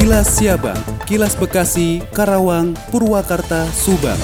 Kilas Siabang, Kilas Bekasi, Karawang, Purwakarta, Subang.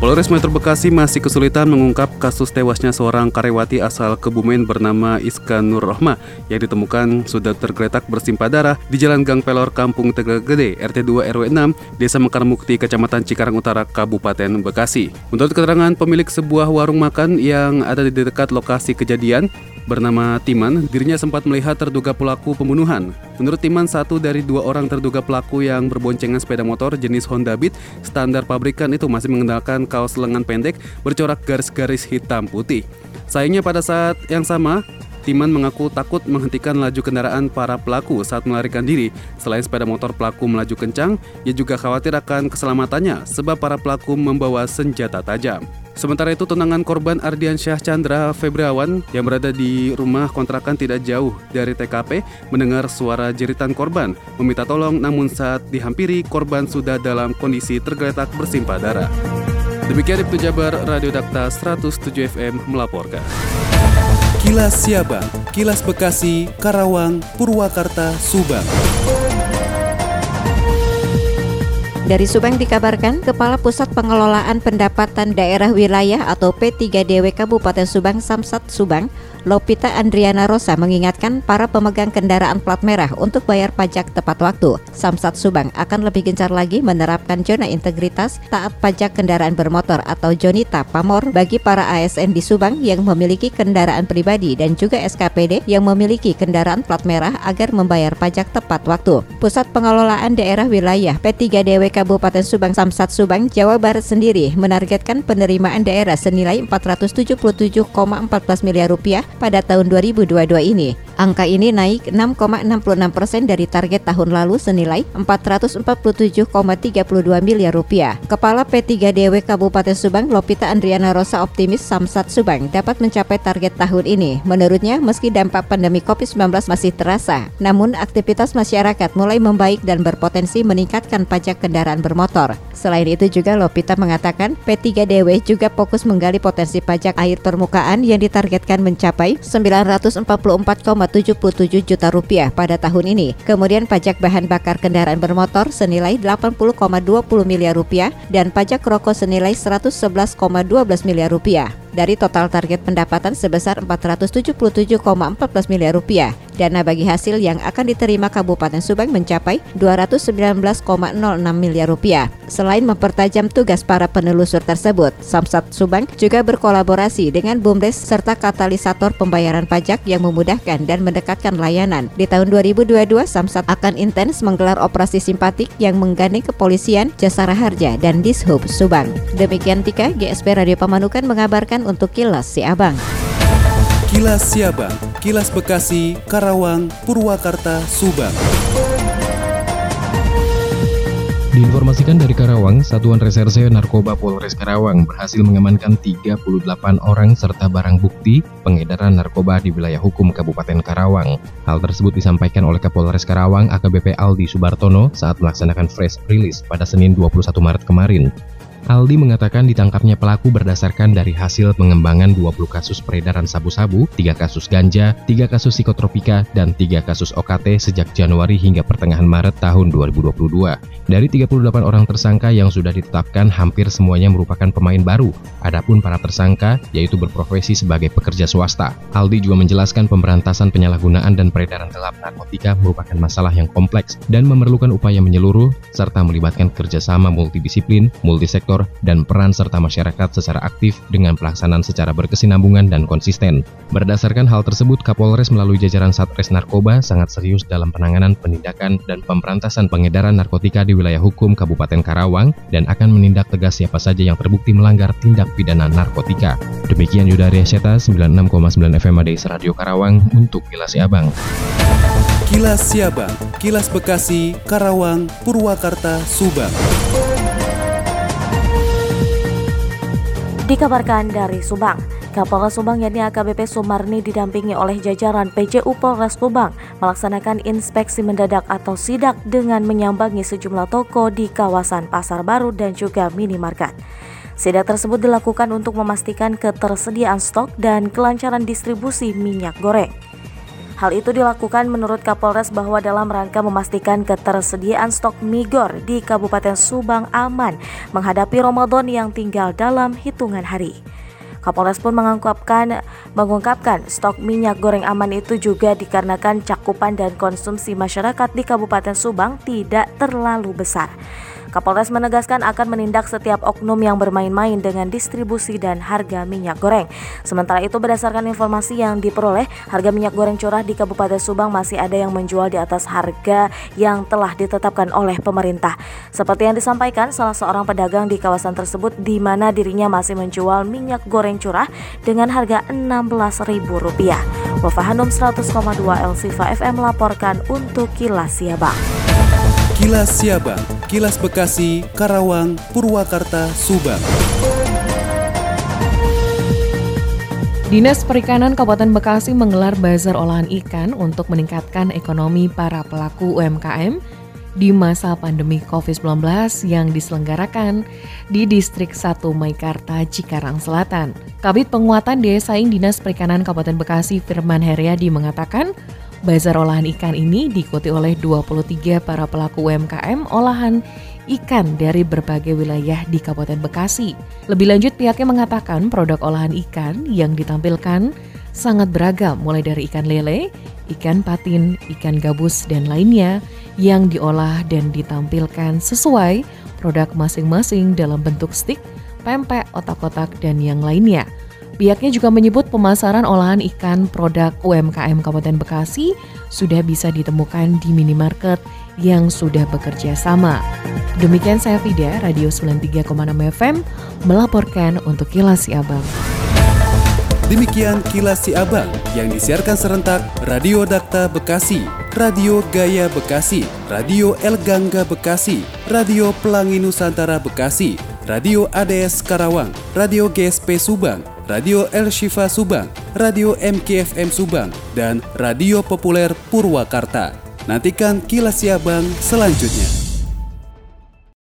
Polres Metro Bekasi masih kesulitan mengungkap kasus tewasnya seorang karyawati asal Kebumen bernama Iska Nur Rohma yang ditemukan sudah tergeletak bersimpah darah di Jalan Gang Pelor, Kampung Tegal Gede, RT 2 RW 6, Desa Mekarmukti, Kecamatan Cikarang Utara, Kabupaten Bekasi. Menurut keterangan pemilik sebuah warung makan yang ada di dekat lokasi kejadian, bernama Timan, dirinya sempat melihat terduga pelaku pembunuhan. Menurut Timan, satu dari dua orang terduga pelaku yang berboncengan sepeda motor jenis Honda Beat standar pabrikan itu masih mengendalikan kaos lengan pendek bercorak garis-garis hitam putih. Sayangnya pada saat yang sama, Timan mengaku takut menghentikan laju kendaraan para pelaku saat melarikan diri. Selain sepeda motor pelaku melaju kencang, ia juga khawatir akan keselamatannya sebab para pelaku membawa senjata tajam. Sementara itu tunangan korban Ardian Syah Chandra Febriawan yang berada di rumah kontrakan tidak jauh dari TKP mendengar suara jeritan korban meminta tolong namun saat dihampiri korban sudah dalam kondisi tergeletak bersimpah darah. Demikian Ibtu Jabar Radio Dakta 107 FM melaporkan. Kilas Siabang, Kilas Bekasi, Karawang, Purwakarta, Subang. Dari Subang dikabarkan, Kepala Pusat Pengelolaan Pendapatan Daerah Wilayah atau P3DW Kabupaten Subang Samsat Subang Lopita Andriana Rosa mengingatkan para pemegang kendaraan plat merah untuk bayar pajak tepat waktu. Samsat Subang akan lebih gencar lagi menerapkan zona integritas taat pajak kendaraan bermotor atau Jonita Pamor bagi para ASN di Subang yang memiliki kendaraan pribadi dan juga SKPD yang memiliki kendaraan plat merah agar membayar pajak tepat waktu. Pusat Pengelolaan Daerah Wilayah P3DW Kabupaten Subang Samsat Subang Jawa Barat sendiri menargetkan penerimaan daerah senilai 477,14 miliar rupiah pada tahun 2022 ini. Angka ini naik 6,66 persen dari target tahun lalu senilai 447,32 miliar rupiah. Kepala P3DW Kabupaten Subang Lopita Andriana Rosa optimis Samsat Subang dapat mencapai target tahun ini. Menurutnya, meski dampak pandemi COVID-19 masih terasa, namun aktivitas masyarakat mulai membaik dan berpotensi meningkatkan pajak kendaraan bermotor. Selain itu juga Lopita mengatakan P3DW juga fokus menggali potensi pajak air permukaan yang ditargetkan mencapai 944, 77 juta rupiah pada tahun ini. Kemudian pajak bahan bakar kendaraan bermotor senilai 80,20 miliar rupiah dan pajak rokok senilai 111,12 miliar rupiah dari total target pendapatan sebesar 477,14 miliar rupiah. Dana bagi hasil yang akan diterima Kabupaten Subang mencapai 219,06 miliar rupiah. Selain mempertajam tugas para penelusur tersebut, Samsat Subang juga berkolaborasi dengan BUMDes serta katalisator pembayaran pajak yang memudahkan dan mendekatkan layanan. Di tahun 2022, Samsat akan intens menggelar operasi simpatik yang menggandeng kepolisian, Jasara Harja, dan Dishub Subang. Demikian Tika, GSP Radio Pamanukan mengabarkan untuk Kilas Si Abang. Kilas Siabang, Kilas Bekasi, Karawang, Purwakarta, Subang. Diinformasikan dari Karawang, Satuan Reserse Narkoba Polres Karawang berhasil mengamankan 38 orang serta barang bukti pengedaran narkoba di wilayah hukum Kabupaten Karawang. Hal tersebut disampaikan oleh Kapolres Karawang AKBP Aldi Subartono saat melaksanakan fresh release pada Senin 21 Maret kemarin. Aldi mengatakan ditangkapnya pelaku berdasarkan dari hasil pengembangan 20 kasus peredaran sabu-sabu, 3 kasus ganja, 3 kasus psikotropika, dan 3 kasus OKT sejak Januari hingga pertengahan Maret tahun 2022. Dari 38 orang tersangka yang sudah ditetapkan, hampir semuanya merupakan pemain baru. Adapun para tersangka, yaitu berprofesi sebagai pekerja swasta. Aldi juga menjelaskan pemberantasan penyalahgunaan dan peredaran gelap narkotika merupakan masalah yang kompleks dan memerlukan upaya menyeluruh serta melibatkan kerjasama multidisiplin, multisektor sektor dan peran serta masyarakat secara aktif dengan pelaksanaan secara berkesinambungan dan konsisten. Berdasarkan hal tersebut, Kapolres melalui jajaran Satres Narkoba sangat serius dalam penanganan, penindakan, dan pemberantasan pengedaran narkotika di wilayah hukum Kabupaten Karawang dan akan menindak tegas siapa saja yang terbukti melanggar tindak pidana narkotika. Demikian Yudha Seta 96,9 FM ADS Radio Karawang untuk Kilas Abang. Kilas Siabang, Kilas Bekasi, Karawang, Purwakarta, Subang. Dikabarkan dari Subang, Kapolres Subang yakni AKBP Sumarni didampingi oleh jajaran PJU Polres Subang melaksanakan inspeksi mendadak atau sidak dengan menyambangi sejumlah toko di kawasan Pasar Baru dan juga minimarket. Sidak tersebut dilakukan untuk memastikan ketersediaan stok dan kelancaran distribusi minyak goreng. Hal itu dilakukan menurut Kapolres bahwa dalam rangka memastikan ketersediaan stok migor di Kabupaten Subang aman menghadapi Ramadan yang tinggal dalam hitungan hari. Kapolres pun mengungkapkan mengungkapkan stok minyak goreng aman itu juga dikarenakan cakupan dan konsumsi masyarakat di Kabupaten Subang tidak terlalu besar. Kapolres menegaskan akan menindak setiap oknum yang bermain-main dengan distribusi dan harga minyak goreng. Sementara itu berdasarkan informasi yang diperoleh, harga minyak goreng curah di Kabupaten Subang masih ada yang menjual di atas harga yang telah ditetapkan oleh pemerintah. Seperti yang disampaikan salah seorang pedagang di kawasan tersebut di mana dirinya masih menjual minyak goreng curah dengan harga Rp16.000. Wafahanum 100,2 Elsifa FM melaporkan untuk Kilas Siabang. Kilas Siabang, Kilas Bekasi, Karawang, Purwakarta, Subang. Dinas Perikanan Kabupaten Bekasi menggelar bazar olahan ikan untuk meningkatkan ekonomi para pelaku UMKM di masa pandemi COVID-19 yang diselenggarakan di Distrik 1 Maikarta, Cikarang Selatan. Kabit Penguatan Daya Saing Dinas Perikanan Kabupaten Bekasi Firman Heriadi mengatakan Bazar olahan ikan ini diikuti oleh 23 para pelaku UMKM olahan ikan dari berbagai wilayah di Kabupaten Bekasi. Lebih lanjut pihaknya mengatakan produk olahan ikan yang ditampilkan sangat beragam mulai dari ikan lele, ikan patin, ikan gabus, dan lainnya yang diolah dan ditampilkan sesuai produk masing-masing dalam bentuk stik, pempek, otak-otak, dan yang lainnya. Pihaknya juga menyebut pemasaran olahan ikan produk UMKM Kabupaten Bekasi sudah bisa ditemukan di minimarket yang sudah bekerja sama. Demikian saya Fida, Radio 93,6 FM, melaporkan untuk Kilas Siabang. Demikian Kilas Siabang yang disiarkan serentak Radio Dakta Bekasi, Radio Gaya Bekasi, Radio El Gangga Bekasi, Radio Pelangi Nusantara Bekasi, Radio ADS Karawang, Radio GSP Subang, Radio El Shifa Subang, Radio MKFM Subang, dan Radio Populer Purwakarta. Nantikan kilas Siabang selanjutnya.